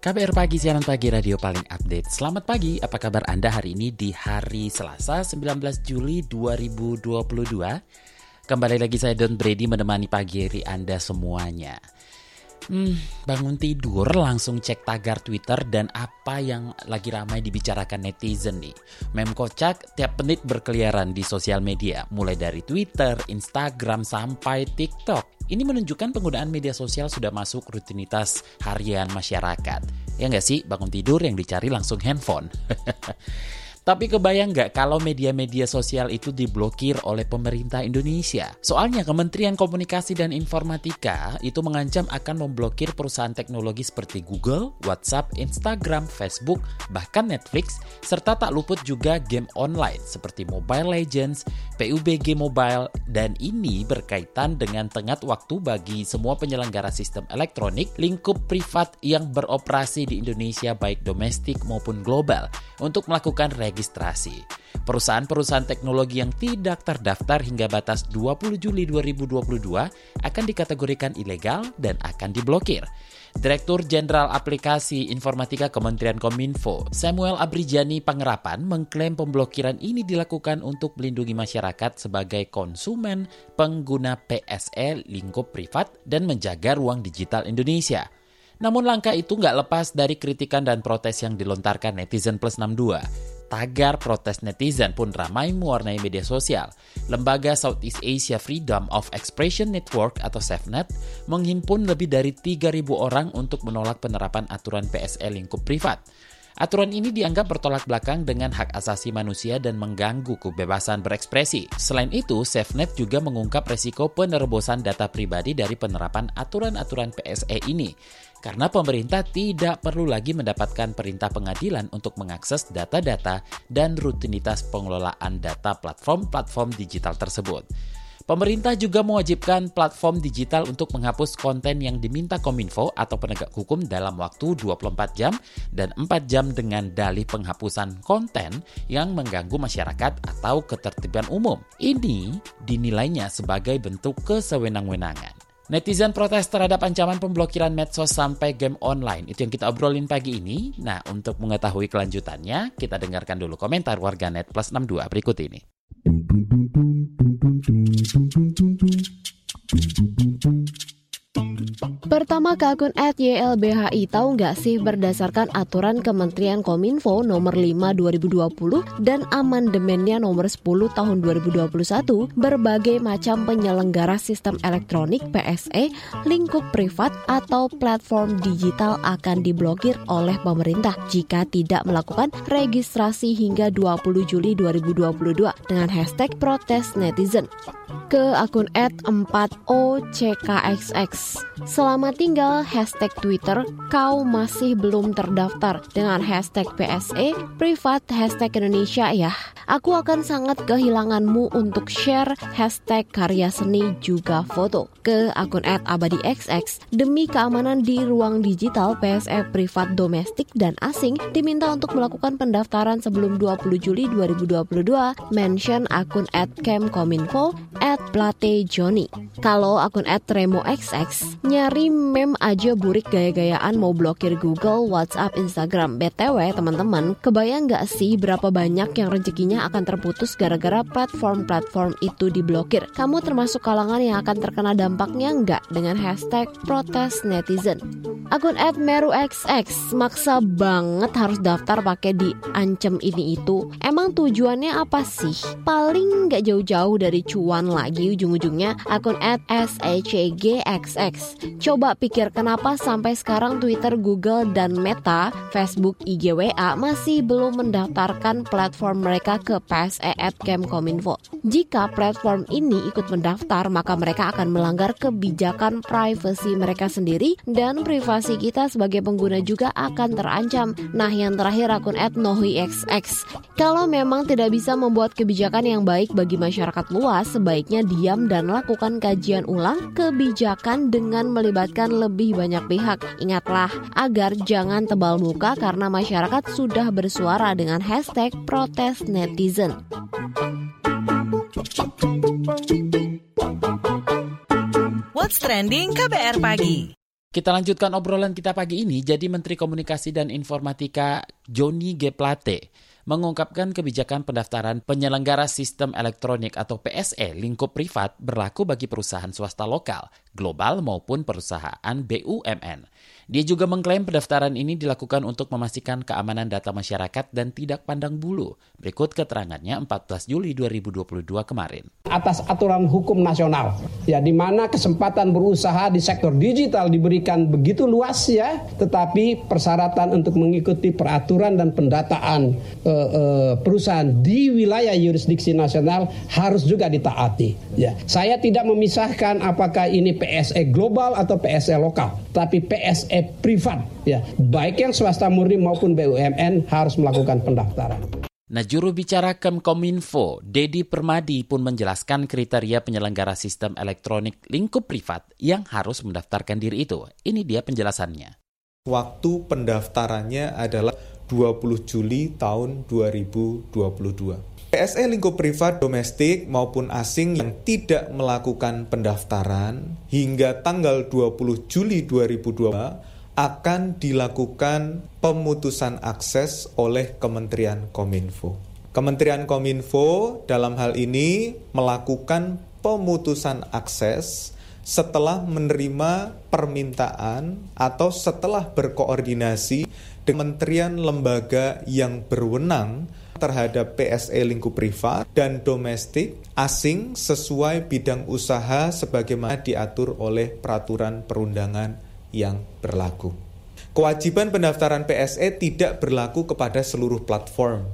KBR Pagi, siaran pagi radio paling update. Selamat pagi, apa kabar Anda hari ini di hari Selasa 19 Juli 2022? Kembali lagi saya Don Brady menemani pagi hari Anda semuanya. Hmm, bangun tidur langsung cek tagar Twitter dan apa yang lagi ramai dibicarakan netizen nih. Mem kocak tiap menit berkeliaran di sosial media, mulai dari Twitter, Instagram, sampai TikTok. Ini menunjukkan penggunaan media sosial sudah masuk rutinitas harian masyarakat. Ya nggak sih, bangun tidur yang dicari langsung handphone. Tapi kebayang nggak kalau media-media sosial itu diblokir oleh pemerintah Indonesia? Soalnya Kementerian Komunikasi dan Informatika itu mengancam akan memblokir perusahaan teknologi seperti Google, WhatsApp, Instagram, Facebook, bahkan Netflix, serta tak luput juga game online seperti Mobile Legends, PUBG Mobile, dan ini berkaitan dengan tenggat waktu bagi semua penyelenggara sistem elektronik lingkup privat yang beroperasi di Indonesia baik domestik maupun global untuk melakukan registrasi. Perusahaan-perusahaan teknologi yang tidak terdaftar hingga batas 20 Juli 2022 akan dikategorikan ilegal dan akan diblokir. Direktur Jenderal Aplikasi Informatika Kementerian Kominfo, Samuel Abrijani Pangerapan mengklaim pemblokiran ini dilakukan untuk melindungi masyarakat sebagai konsumen pengguna PSE lingkup privat dan menjaga ruang digital Indonesia. Namun langkah itu nggak lepas dari kritikan dan protes yang dilontarkan netizen plus 62. Tagar protes netizen pun ramai mewarnai media sosial. Lembaga Southeast Asia Freedom of Expression Network atau SafeNet menghimpun lebih dari 3.000 orang untuk menolak penerapan aturan PSE lingkup privat. Aturan ini dianggap bertolak belakang dengan hak asasi manusia dan mengganggu kebebasan berekspresi. Selain itu, SafeNet juga mengungkap resiko penerobosan data pribadi dari penerapan aturan-aturan PSE ini karena pemerintah tidak perlu lagi mendapatkan perintah pengadilan untuk mengakses data-data dan rutinitas pengelolaan data platform-platform digital tersebut. Pemerintah juga mewajibkan platform digital untuk menghapus konten yang diminta Kominfo atau penegak hukum dalam waktu 24 jam dan 4 jam dengan dalih penghapusan konten yang mengganggu masyarakat atau ketertiban umum. Ini dinilainya sebagai bentuk kesewenang-wenangan. Netizen protes terhadap ancaman pemblokiran medsos sampai game online. Itu yang kita obrolin pagi ini. Nah, untuk mengetahui kelanjutannya, kita dengarkan dulu komentar warganet plus 62 berikut ini. Pertama ke akun at YLBHI tahu nggak sih berdasarkan aturan Kementerian Kominfo nomor 5 2020 dan amandemennya nomor 10 tahun 2021 berbagai macam penyelenggara sistem elektronik PSE, lingkup privat atau platform digital akan diblokir oleh pemerintah jika tidak melakukan registrasi hingga 20 Juli 2022 dengan hashtag protes netizen ke akun at 4OCKXX. Selamat tinggal hashtag Twitter, kau masih belum terdaftar dengan hashtag PSE, privat hashtag Indonesia ya. Aku akan sangat kehilanganmu untuk share hashtag karya seni juga foto ke akun at abadixx. Demi keamanan di ruang digital, PSE privat domestik dan asing diminta untuk melakukan pendaftaran sebelum 20 Juli 2022. Mention akun at kemkominfo at Plate Johnny. Kalau akun @remoxx nyari meme aja burik gaya-gayaan mau blokir Google, WhatsApp, Instagram. BTW teman-teman, kebayang nggak sih berapa banyak yang rezekinya akan terputus gara-gara platform-platform itu diblokir? Kamu termasuk kalangan yang akan terkena dampaknya nggak dengan hashtag protes netizen? Akun @meruxx maksa banget harus daftar pakai diancem ini itu. Emang tujuannya apa sih? Paling nggak jauh-jauh dari cuan lagi ujung-ujungnya akun @shcgxx. Coba pikir kenapa sampai sekarang Twitter, Google, dan Meta, Facebook, IG, WA masih belum mendaftarkan platform mereka ke PSE at Kemkominfo. Jika platform ini ikut mendaftar, maka mereka akan melanggar kebijakan privasi mereka sendiri dan privasi privasi kita sebagai pengguna juga akan terancam. Nah, yang terakhir akun @nohixx. Kalau memang tidak bisa membuat kebijakan yang baik bagi masyarakat luas, sebaiknya diam dan lakukan kajian ulang kebijakan dengan melibatkan lebih banyak pihak. Ingatlah, agar jangan tebal muka karena masyarakat sudah bersuara dengan hashtag protes netizen. What's Trending KBR Pagi kita lanjutkan obrolan kita pagi ini. Jadi Menteri Komunikasi dan Informatika Joni G. Plate mengungkapkan kebijakan pendaftaran penyelenggara sistem elektronik atau PSE lingkup privat berlaku bagi perusahaan swasta lokal, global maupun perusahaan BUMN. Dia juga mengklaim pendaftaran ini dilakukan untuk memastikan keamanan data masyarakat dan tidak pandang bulu. Berikut keterangannya 14 Juli 2022 kemarin. Atas aturan hukum nasional, ya di mana kesempatan berusaha di sektor digital diberikan begitu luas ya, tetapi persyaratan untuk mengikuti peraturan dan pendataan e, e, perusahaan di wilayah yurisdiksi nasional harus juga ditaati. Ya, saya tidak memisahkan apakah ini PSE global atau PSE lokal, tapi PSE privat ya baik yang swasta murni maupun BUMN harus melakukan pendaftaran. Nah, juru bicara Kemkominfo, Dedi Permadi pun menjelaskan kriteria penyelenggara sistem elektronik lingkup privat yang harus mendaftarkan diri itu. Ini dia penjelasannya. Waktu pendaftarannya adalah 20 Juli tahun 2022. PSE lingkup privat domestik maupun asing yang tidak melakukan pendaftaran hingga tanggal 20 Juli 2022 akan dilakukan pemutusan akses oleh Kementerian Kominfo. Kementerian Kominfo dalam hal ini melakukan pemutusan akses setelah menerima permintaan atau setelah berkoordinasi dengan kementerian lembaga yang berwenang terhadap PSE lingkup privat dan domestik asing sesuai bidang usaha sebagaimana diatur oleh peraturan perundangan yang berlaku. Kewajiban pendaftaran PSE tidak berlaku kepada seluruh platform,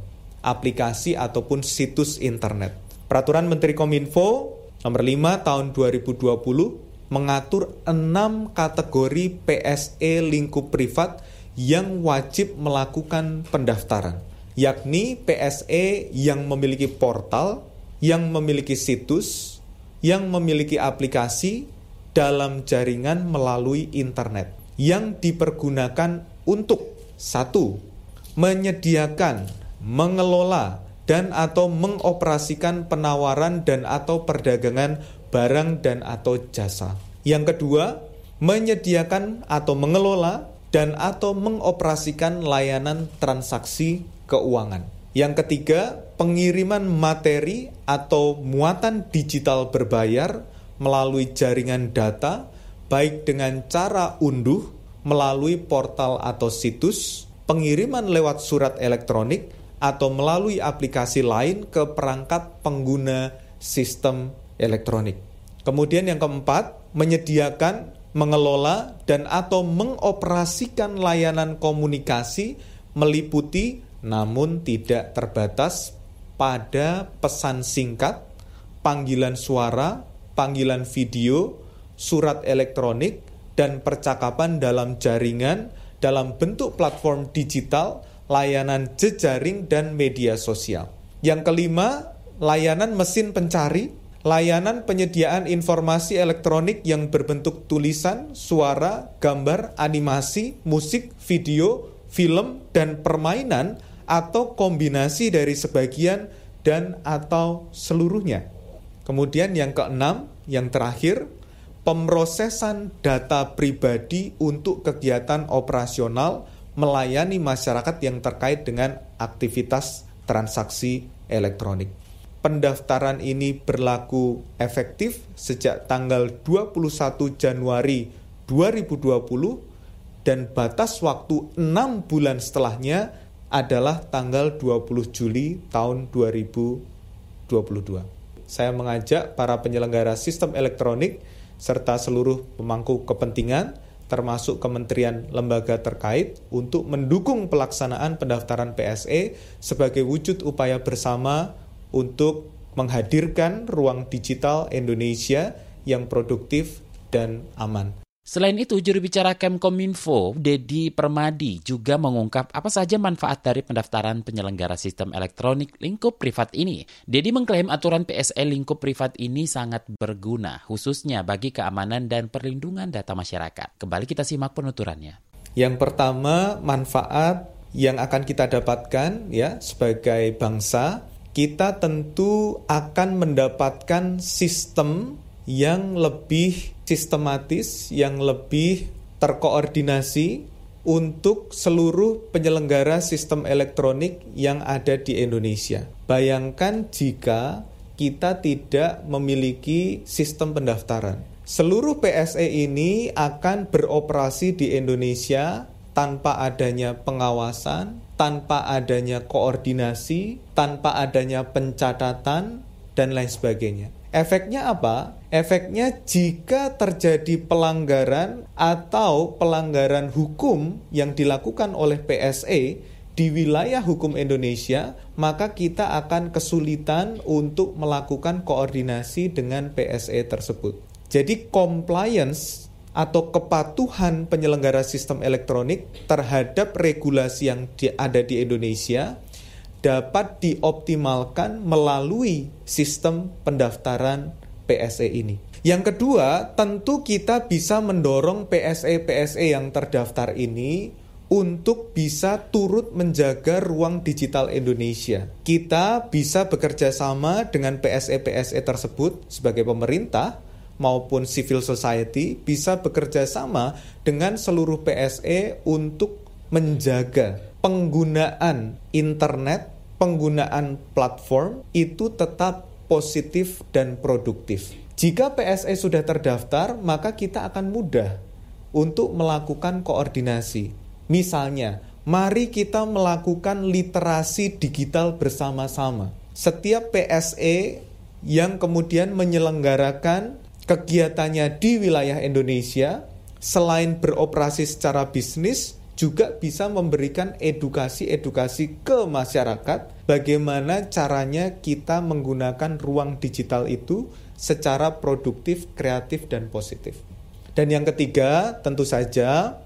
aplikasi ataupun situs internet. Peraturan Menteri Kominfo nomor 5 tahun 2020 mengatur enam kategori PSE lingkup privat yang wajib melakukan pendaftaran, yakni PSE yang memiliki portal, yang memiliki situs, yang memiliki aplikasi, dalam jaringan melalui internet yang dipergunakan untuk satu menyediakan, mengelola dan atau mengoperasikan penawaran dan atau perdagangan barang dan atau jasa. Yang kedua, menyediakan atau mengelola dan atau mengoperasikan layanan transaksi keuangan. Yang ketiga, pengiriman materi atau muatan digital berbayar melalui jaringan data, baik dengan cara unduh melalui portal atau situs, pengiriman lewat surat elektronik, atau melalui aplikasi lain ke perangkat pengguna sistem elektronik. Kemudian yang keempat, menyediakan, mengelola, dan atau mengoperasikan layanan komunikasi meliputi namun tidak terbatas pada pesan singkat, panggilan suara, panggilan video, surat elektronik, dan percakapan dalam jaringan dalam bentuk platform digital, layanan jejaring, dan media sosial. Yang kelima, layanan mesin pencari, layanan penyediaan informasi elektronik yang berbentuk tulisan, suara, gambar, animasi, musik, video, film, dan permainan atau kombinasi dari sebagian dan atau seluruhnya. Kemudian yang keenam, yang terakhir, pemrosesan data pribadi untuk kegiatan operasional melayani masyarakat yang terkait dengan aktivitas transaksi elektronik. Pendaftaran ini berlaku efektif sejak tanggal 21 Januari 2020 dan batas waktu 6 bulan setelahnya adalah tanggal 20 Juli tahun 2022. Saya mengajak para penyelenggara sistem elektronik serta seluruh pemangku kepentingan termasuk kementerian lembaga terkait untuk mendukung pelaksanaan pendaftaran PSE sebagai wujud upaya bersama untuk menghadirkan ruang digital Indonesia yang produktif dan aman. Selain itu, juru bicara Kemkominfo, Dedi Permadi, juga mengungkap apa saja manfaat dari pendaftaran penyelenggara sistem elektronik lingkup privat ini. Dedi mengklaim aturan PSE lingkup privat ini sangat berguna, khususnya bagi keamanan dan perlindungan data masyarakat. Kembali kita simak penuturannya. Yang pertama, manfaat yang akan kita dapatkan ya sebagai bangsa, kita tentu akan mendapatkan sistem yang lebih sistematis, yang lebih terkoordinasi untuk seluruh penyelenggara sistem elektronik yang ada di Indonesia. Bayangkan jika kita tidak memiliki sistem pendaftaran. Seluruh PSE ini akan beroperasi di Indonesia tanpa adanya pengawasan, tanpa adanya koordinasi, tanpa adanya pencatatan, dan lain sebagainya. Efeknya apa? Efeknya jika terjadi pelanggaran atau pelanggaran hukum yang dilakukan oleh PSE di wilayah hukum Indonesia, maka kita akan kesulitan untuk melakukan koordinasi dengan PSE tersebut. Jadi compliance atau kepatuhan penyelenggara sistem elektronik terhadap regulasi yang ada di Indonesia dapat dioptimalkan melalui sistem pendaftaran PSE ini. Yang kedua, tentu kita bisa mendorong PSE-PSE yang terdaftar ini untuk bisa turut menjaga ruang digital Indonesia. Kita bisa bekerja sama dengan PSE-PSE tersebut sebagai pemerintah maupun civil society bisa bekerja sama dengan seluruh PSE untuk menjaga penggunaan internet, penggunaan platform itu tetap positif dan produktif. Jika PSE sudah terdaftar, maka kita akan mudah untuk melakukan koordinasi. Misalnya, mari kita melakukan literasi digital bersama-sama. Setiap PSE yang kemudian menyelenggarakan kegiatannya di wilayah Indonesia, selain beroperasi secara bisnis, juga bisa memberikan edukasi-edukasi ke masyarakat bagaimana caranya kita menggunakan ruang digital itu secara produktif, kreatif, dan positif. Dan yang ketiga, tentu saja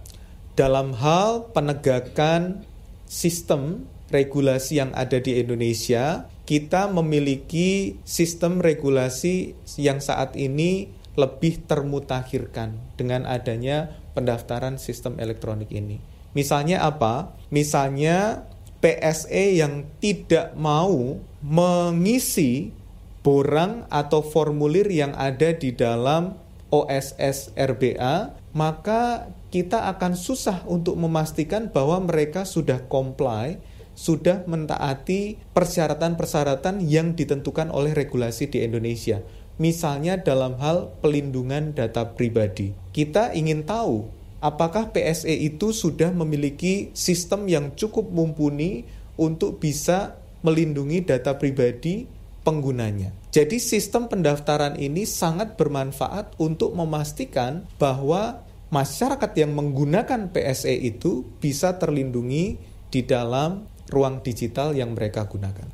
dalam hal penegakan sistem regulasi yang ada di Indonesia, kita memiliki sistem regulasi yang saat ini lebih termutakhirkan dengan adanya pendaftaran sistem elektronik ini. Misalnya apa? Misalnya PSE yang tidak mau mengisi borang atau formulir yang ada di dalam OSS RBA, maka kita akan susah untuk memastikan bahwa mereka sudah comply, sudah mentaati persyaratan-persyaratan yang ditentukan oleh regulasi di Indonesia. Misalnya dalam hal pelindungan data pribadi. Kita ingin tahu apakah PSE itu sudah memiliki sistem yang cukup mumpuni untuk bisa melindungi data pribadi penggunanya. Jadi sistem pendaftaran ini sangat bermanfaat untuk memastikan bahwa masyarakat yang menggunakan PSE itu bisa terlindungi di dalam ruang digital yang mereka gunakan.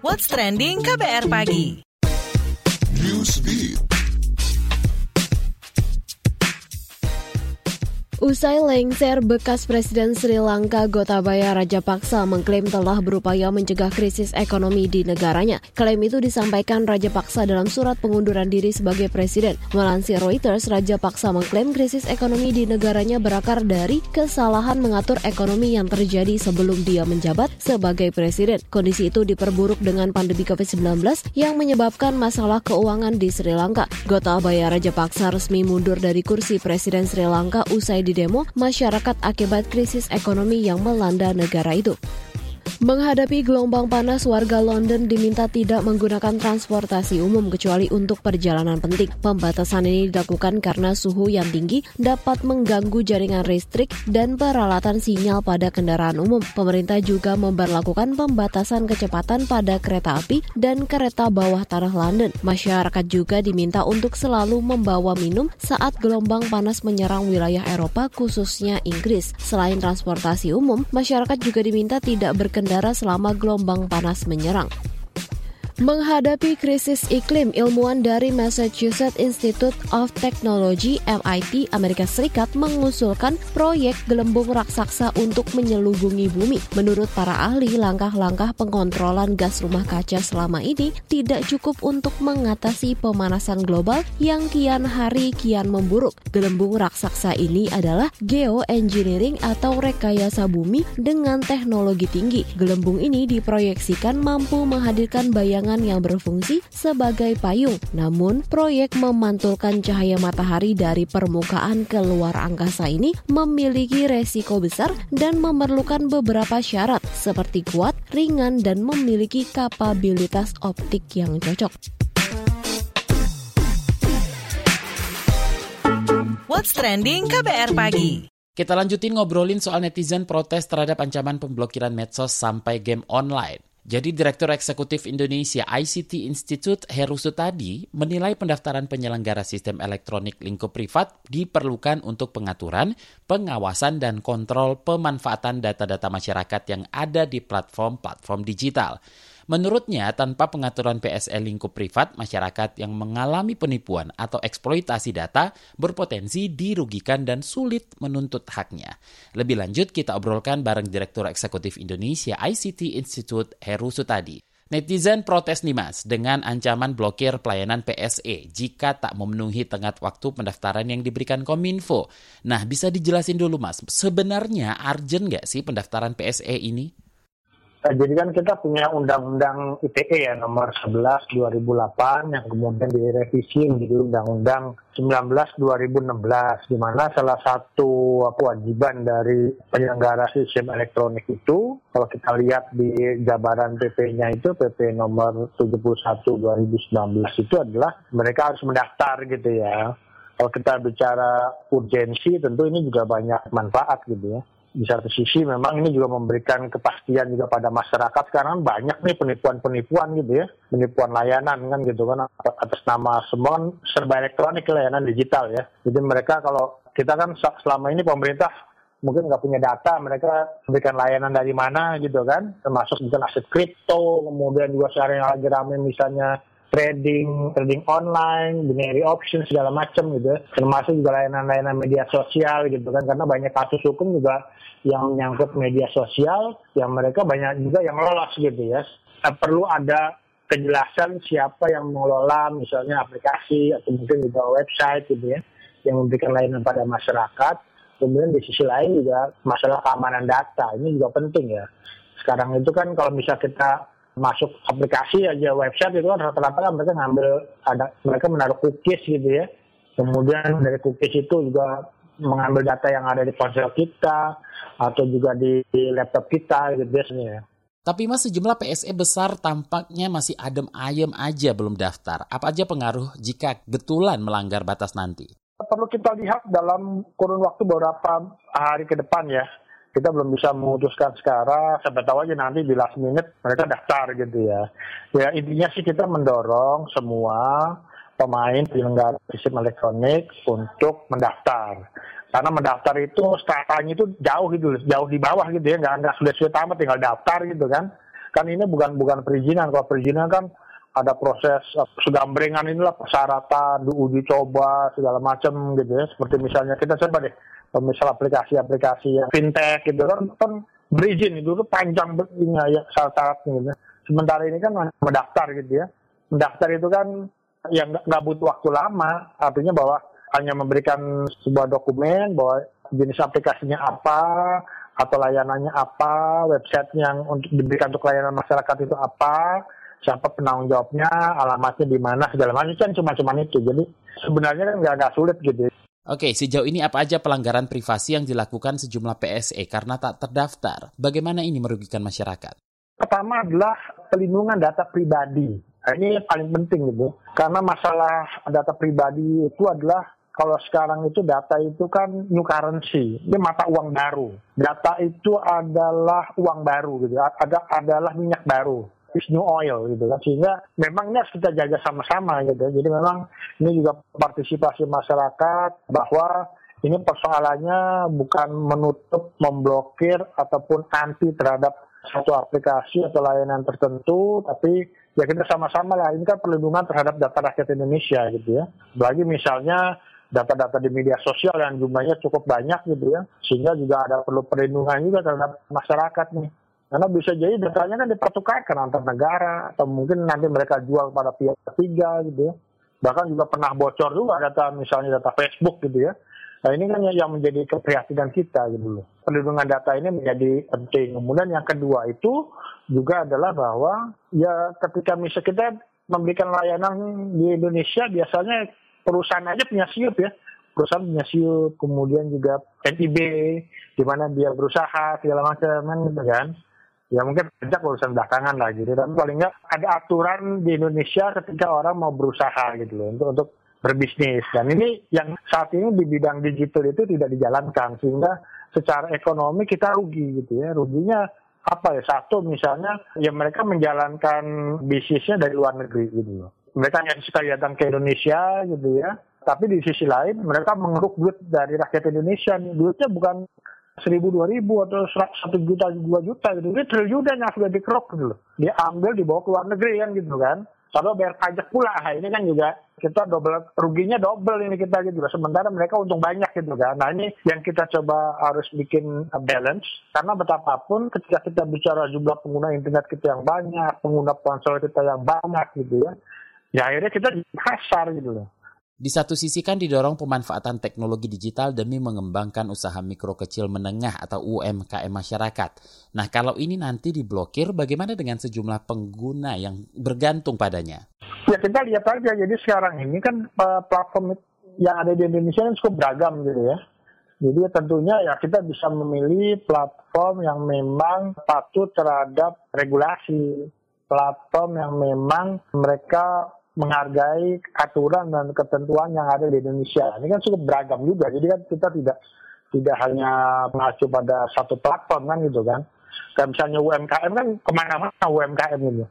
What's trending KBR pagi? Newsbeat. Usai lengser, bekas Presiden Sri Lanka Gotabaya Rajapaksa mengklaim telah berupaya mencegah krisis ekonomi di negaranya. Klaim itu disampaikan Rajapaksa dalam surat pengunduran diri sebagai presiden. Melansir Reuters, Rajapaksa mengklaim krisis ekonomi di negaranya berakar dari kesalahan mengatur ekonomi yang terjadi sebelum dia menjabat sebagai presiden. Kondisi itu diperburuk dengan pandemi COVID-19 yang menyebabkan masalah keuangan di Sri Lanka. Gotabaya Rajapaksa resmi mundur dari kursi presiden Sri Lanka usai di demo masyarakat akibat krisis ekonomi yang melanda negara itu. Menghadapi gelombang panas, warga London diminta tidak menggunakan transportasi umum kecuali untuk perjalanan penting. Pembatasan ini dilakukan karena suhu yang tinggi dapat mengganggu jaringan listrik dan peralatan sinyal pada kendaraan umum. Pemerintah juga memperlakukan pembatasan kecepatan pada kereta api dan kereta bawah tanah London. Masyarakat juga diminta untuk selalu membawa minum saat gelombang panas menyerang wilayah Eropa khususnya Inggris. Selain transportasi umum, masyarakat juga diminta tidak berkendara selama gelombang panas menyerang. Menghadapi krisis iklim, ilmuwan dari Massachusetts Institute of Technology MIT Amerika Serikat mengusulkan proyek gelembung raksasa untuk menyelubungi bumi. Menurut para ahli, langkah-langkah pengontrolan gas rumah kaca selama ini tidak cukup untuk mengatasi pemanasan global yang kian hari kian memburuk. Gelembung raksasa ini adalah geoengineering atau rekayasa bumi dengan teknologi tinggi. Gelembung ini diproyeksikan mampu menghadirkan bayangan yang berfungsi sebagai payung. Namun, proyek memantulkan cahaya matahari dari permukaan ke luar angkasa ini memiliki resiko besar dan memerlukan beberapa syarat seperti kuat, ringan, dan memiliki kapabilitas optik yang cocok. What's Trending KBR Pagi Kita lanjutin ngobrolin soal netizen protes terhadap ancaman pemblokiran medsos sampai game online. Jadi Direktur Eksekutif Indonesia ICT Institute Heru Sutadi menilai pendaftaran penyelenggara sistem elektronik lingkup privat diperlukan untuk pengaturan, pengawasan, dan kontrol pemanfaatan data-data masyarakat yang ada di platform-platform digital. Menurutnya, tanpa pengaturan PSL lingkup privat, masyarakat yang mengalami penipuan atau eksploitasi data berpotensi dirugikan dan sulit menuntut haknya. Lebih lanjut, kita obrolkan bareng Direktur Eksekutif Indonesia ICT Institute Heru Sutadi. Netizen protes nih mas dengan ancaman blokir pelayanan PSE jika tak memenuhi tenggat waktu pendaftaran yang diberikan Kominfo. Nah bisa dijelasin dulu mas, sebenarnya urgent nggak sih pendaftaran PSE ini? Nah, jadi kan kita punya undang-undang ITE ya nomor 11 2008 yang kemudian direvisi menjadi undang-undang 19 2016 di mana salah satu kewajiban dari penyelenggara sistem elektronik itu kalau kita lihat di jabaran PP-nya itu PP nomor 71 2019 itu adalah mereka harus mendaftar gitu ya. Kalau kita bicara urgensi tentu ini juga banyak manfaat gitu ya di satu sisi memang ini juga memberikan kepastian juga pada masyarakat. Karena banyak nih penipuan-penipuan gitu ya. Penipuan layanan kan gitu kan atas nama semua serba elektronik layanan digital ya. Jadi mereka kalau kita kan selama ini pemerintah mungkin nggak punya data mereka memberikan layanan dari mana gitu kan. Termasuk mungkin aset kripto kemudian juga sekarang yang lagi ramai misalnya trading trading online, binary option segala macam gitu, ya. termasuk juga layanan-layanan media sosial gitu kan, karena banyak kasus hukum juga yang menyangkut media sosial, yang mereka banyak juga yang lolos gitu ya. Nah, perlu ada kejelasan siapa yang mengelola misalnya aplikasi atau mungkin juga website gitu ya, yang memberikan layanan pada masyarakat. Kemudian di sisi lain juga masalah keamanan data ini juga penting ya. Sekarang itu kan kalau bisa kita masuk aplikasi aja website itu kan rata-rata kan mereka ngambil ada mereka menaruh cookies gitu ya kemudian dari cookies itu juga mengambil data yang ada di ponsel kita atau juga di, di laptop kita gitu biasanya ya. Tapi mas sejumlah PSE besar tampaknya masih adem ayem aja belum daftar. Apa aja pengaruh jika betulan melanggar batas nanti? Perlu kita lihat dalam kurun waktu beberapa hari ke depan ya kita belum bisa memutuskan sekarang. Sampai tahu aja nanti di last minute mereka daftar gitu ya. Ya intinya sih kita mendorong semua pemain penyelenggara sistem elektronik untuk mendaftar. Karena mendaftar itu startanya itu jauh gitu jauh di bawah gitu ya. Nggak nggak sulit sulit amat tinggal daftar gitu kan. Kan ini bukan bukan perizinan. Kalau perizinan kan ada proses uh, segambrengan inilah persyaratan uji coba segala macam gitu ya. Seperti misalnya kita coba deh misal aplikasi-aplikasi yang fintech gitu kan kan berizin itu tuh panjang ini ya syarat-syaratnya gitu. Sementara ini kan mendaftar gitu ya. Mendaftar itu kan yang nggak butuh waktu lama, artinya bahwa hanya memberikan sebuah dokumen bahwa jenis aplikasinya apa atau layanannya apa, website yang untuk diberikan untuk layanan masyarakat itu apa, siapa penanggung jawabnya, alamatnya di mana segala macam kan cuma-cuma itu. Jadi sebenarnya kan nggak nggak sulit gitu. Oke, sejauh ini apa aja pelanggaran privasi yang dilakukan sejumlah PSE karena tak terdaftar? Bagaimana ini merugikan masyarakat? Pertama adalah pelindungan data pribadi. Nah, ini paling penting gitu. Karena masalah data pribadi itu adalah kalau sekarang itu data itu kan new currency, ini mata uang baru. Data itu adalah uang baru gitu, ada adalah minyak baru is new oil gitu kan sehingga memang ini harus kita jaga sama-sama gitu jadi memang ini juga partisipasi masyarakat bahwa ini persoalannya bukan menutup, memblokir ataupun anti terhadap satu aplikasi atau layanan tertentu, tapi ya kita sama-sama lah ini kan perlindungan terhadap data rakyat Indonesia gitu ya. Bagi misalnya data-data di media sosial yang jumlahnya cukup banyak gitu ya, sehingga juga ada perlu perlindungan juga terhadap masyarakat nih. Karena bisa jadi datanya kan dipertukarkan antar negara atau mungkin nanti mereka jual pada pihak ketiga gitu ya. Bahkan juga pernah bocor juga data misalnya data Facebook gitu ya. Nah ini kan yang menjadi keprihatinan kita gitu loh. Perlindungan data ini menjadi penting. Kemudian yang kedua itu juga adalah bahwa ya ketika misalnya kita memberikan layanan di Indonesia biasanya perusahaan aja punya siup ya perusahaan punya siup, kemudian juga NIB, di mana dia berusaha segala macam kan gitu kan ya mungkin pajak urusan belakangan lah gitu. Tapi paling nggak ada aturan di Indonesia ketika orang mau berusaha gitu loh untuk untuk berbisnis. Dan ini yang saat ini di bidang digital itu tidak dijalankan sehingga secara ekonomi kita rugi gitu ya. Ruginya apa ya? Satu misalnya ya mereka menjalankan bisnisnya dari luar negeri gitu loh. Mereka yang suka datang ke Indonesia gitu ya. Tapi di sisi lain mereka mengeruk duit dari rakyat Indonesia duitnya bukan seribu dua ribu atau satu juta dua juta gitu. Ini triliunan yang sudah dikerok gitu loh. Diambil dibawa ke luar negeri kan gitu kan. Kalau bayar pajak pula nah, ini kan juga kita double ruginya double ini kita gitu sementara mereka untung banyak gitu kan. Nah ini yang kita coba harus bikin balance. Karena betapapun ketika kita bicara jumlah pengguna internet kita yang banyak pengguna ponsel kita yang banyak gitu ya ya akhirnya kita kasar gitu loh di satu sisi kan didorong pemanfaatan teknologi digital demi mengembangkan usaha mikro kecil menengah atau UMKM masyarakat. Nah kalau ini nanti diblokir bagaimana dengan sejumlah pengguna yang bergantung padanya? Ya kita lihat aja, jadi sekarang ini kan eh, platform yang ada di Indonesia kan cukup beragam gitu ya. Jadi tentunya ya kita bisa memilih platform yang memang patuh terhadap regulasi, platform yang memang mereka menghargai aturan dan ketentuan yang ada di Indonesia. Ini kan cukup beragam juga. Jadi kan kita tidak tidak hanya mengacu pada satu platform kan gitu kan. Kayak misalnya UMKM kan ke mana-mana UMKM itu.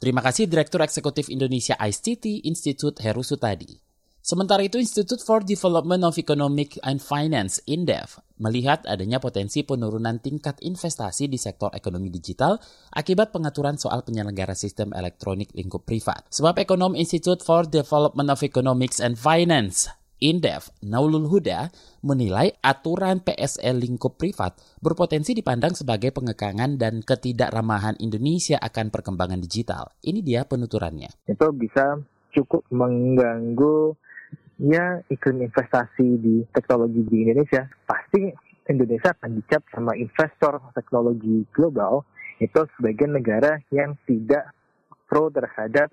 Terima kasih Direktur Eksekutif Indonesia ICT Institute Heru Sutadi. Sementara itu, Institute for Development of Economic and Finance, INDEF, melihat adanya potensi penurunan tingkat investasi di sektor ekonomi digital akibat pengaturan soal penyelenggara sistem elektronik lingkup privat. Sebab ekonom Institute for Development of Economics and Finance, Indef Naulul Huda menilai aturan PSL lingkup privat berpotensi dipandang sebagai pengekangan dan ketidakramahan Indonesia akan perkembangan digital. Ini dia penuturannya. Itu bisa cukup mengganggu ya iklim investasi di teknologi di Indonesia, pasti Indonesia akan dicap sama investor teknologi global itu sebagai negara yang tidak pro terhadap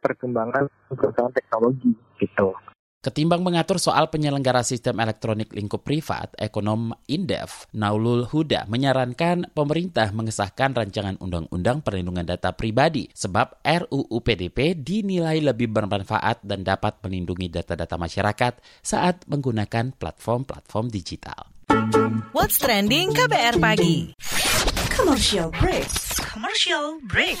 perkembangan perusahaan teknologi gitu. Ketimbang mengatur soal penyelenggara sistem elektronik lingkup privat, ekonom Indef, Naulul Huda, menyarankan pemerintah mengesahkan rancangan undang-undang perlindungan data pribadi sebab RUU PDP dinilai lebih bermanfaat dan dapat melindungi data-data masyarakat saat menggunakan platform-platform digital. What's trending KBR pagi? Commercial break. Commercial break.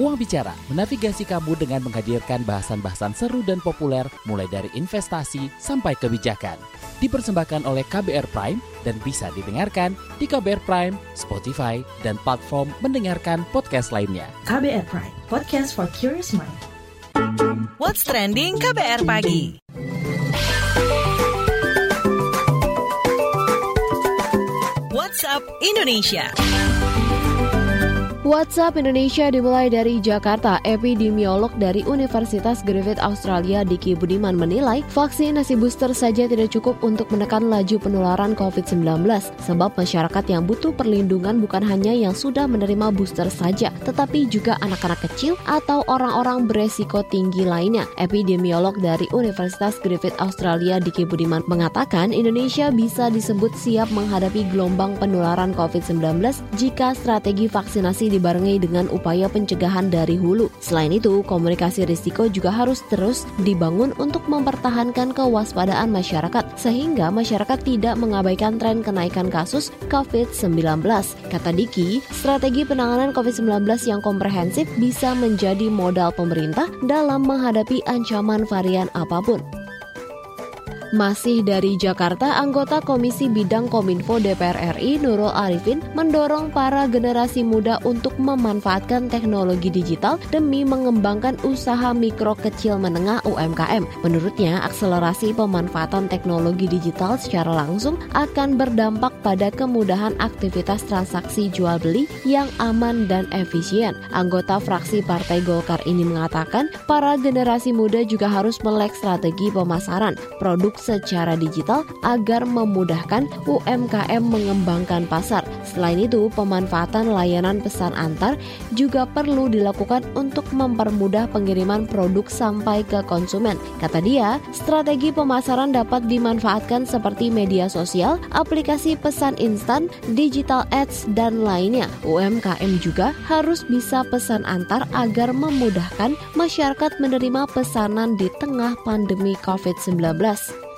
Uang Bicara menavigasi kamu dengan menghadirkan bahasan-bahasan seru dan populer mulai dari investasi sampai kebijakan. Dipersembahkan oleh KBR Prime dan bisa didengarkan di KBR Prime, Spotify, dan platform mendengarkan podcast lainnya. KBR Prime, podcast for curious mind. What's trending KBR pagi? WhatsApp Indonesia. WhatsApp Indonesia dimulai dari Jakarta. Epidemiolog dari Universitas Griffith Australia Diki Budiman menilai vaksinasi booster saja tidak cukup untuk menekan laju penularan COVID-19 sebab masyarakat yang butuh perlindungan bukan hanya yang sudah menerima booster saja, tetapi juga anak-anak kecil atau orang-orang beresiko tinggi lainnya. Epidemiolog dari Universitas Griffith Australia Diki Budiman mengatakan Indonesia bisa disebut siap menghadapi gelombang penularan COVID-19 jika strategi vaksinasi dibarengi dengan upaya pencegahan dari hulu. Selain itu, komunikasi risiko juga harus terus dibangun untuk mempertahankan kewaspadaan masyarakat sehingga masyarakat tidak mengabaikan tren kenaikan kasus COVID-19. Kata Diki, strategi penanganan COVID-19 yang komprehensif bisa menjadi modal pemerintah dalam menghadapi ancaman varian apa pun. Masih dari Jakarta, anggota Komisi Bidang Kominfo DPR RI Nurul Arifin mendorong para generasi muda untuk memanfaatkan teknologi digital demi mengembangkan usaha mikro kecil menengah UMKM. Menurutnya, akselerasi pemanfaatan teknologi digital secara langsung akan berdampak pada kemudahan aktivitas transaksi jual beli yang aman dan efisien. Anggota fraksi Partai Golkar ini mengatakan, para generasi muda juga harus melek strategi pemasaran produk secara digital agar memudahkan UMKM mengembangkan pasar. Selain itu, pemanfaatan layanan pesan antar juga perlu dilakukan untuk mempermudah pengiriman produk sampai ke konsumen. Kata dia, strategi pemasaran dapat dimanfaatkan seperti media sosial, aplikasi pesan instan, digital ads, dan lainnya. UMKM juga harus bisa pesan antar agar memudahkan masyarakat menerima pesanan di tengah pandemi COVID-19.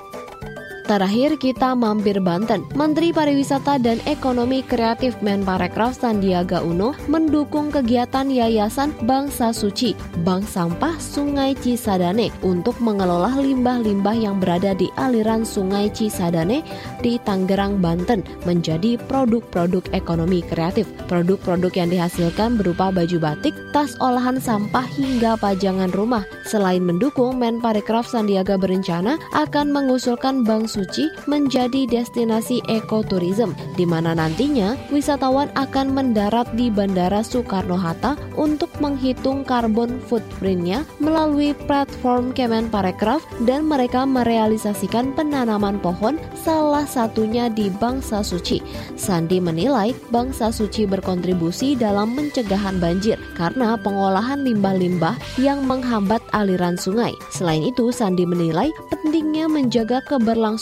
Terakhir kita mampir Banten. Menteri Pariwisata dan Ekonomi Kreatif Menparekraf Sandiaga Uno mendukung kegiatan Yayasan Bangsa Suci, Bank Sampah Sungai Cisadane untuk mengelola limbah-limbah yang berada di aliran Sungai Cisadane di Tangerang, Banten menjadi produk-produk ekonomi kreatif. Produk-produk yang dihasilkan berupa baju batik, tas olahan sampah hingga pajangan rumah. Selain mendukung, Menparekraf Sandiaga berencana akan mengusulkan Bank Suci menjadi destinasi ekoturism, di mana nantinya wisatawan akan mendarat di Bandara Soekarno-Hatta untuk menghitung karbon footprintnya melalui platform Kemenparekraf dan mereka merealisasikan penanaman pohon salah satunya di Bangsa Suci. Sandi menilai Bangsa Suci berkontribusi dalam pencegahan banjir karena pengolahan limbah-limbah yang menghambat aliran sungai. Selain itu, Sandi menilai pentingnya menjaga keberlangsungan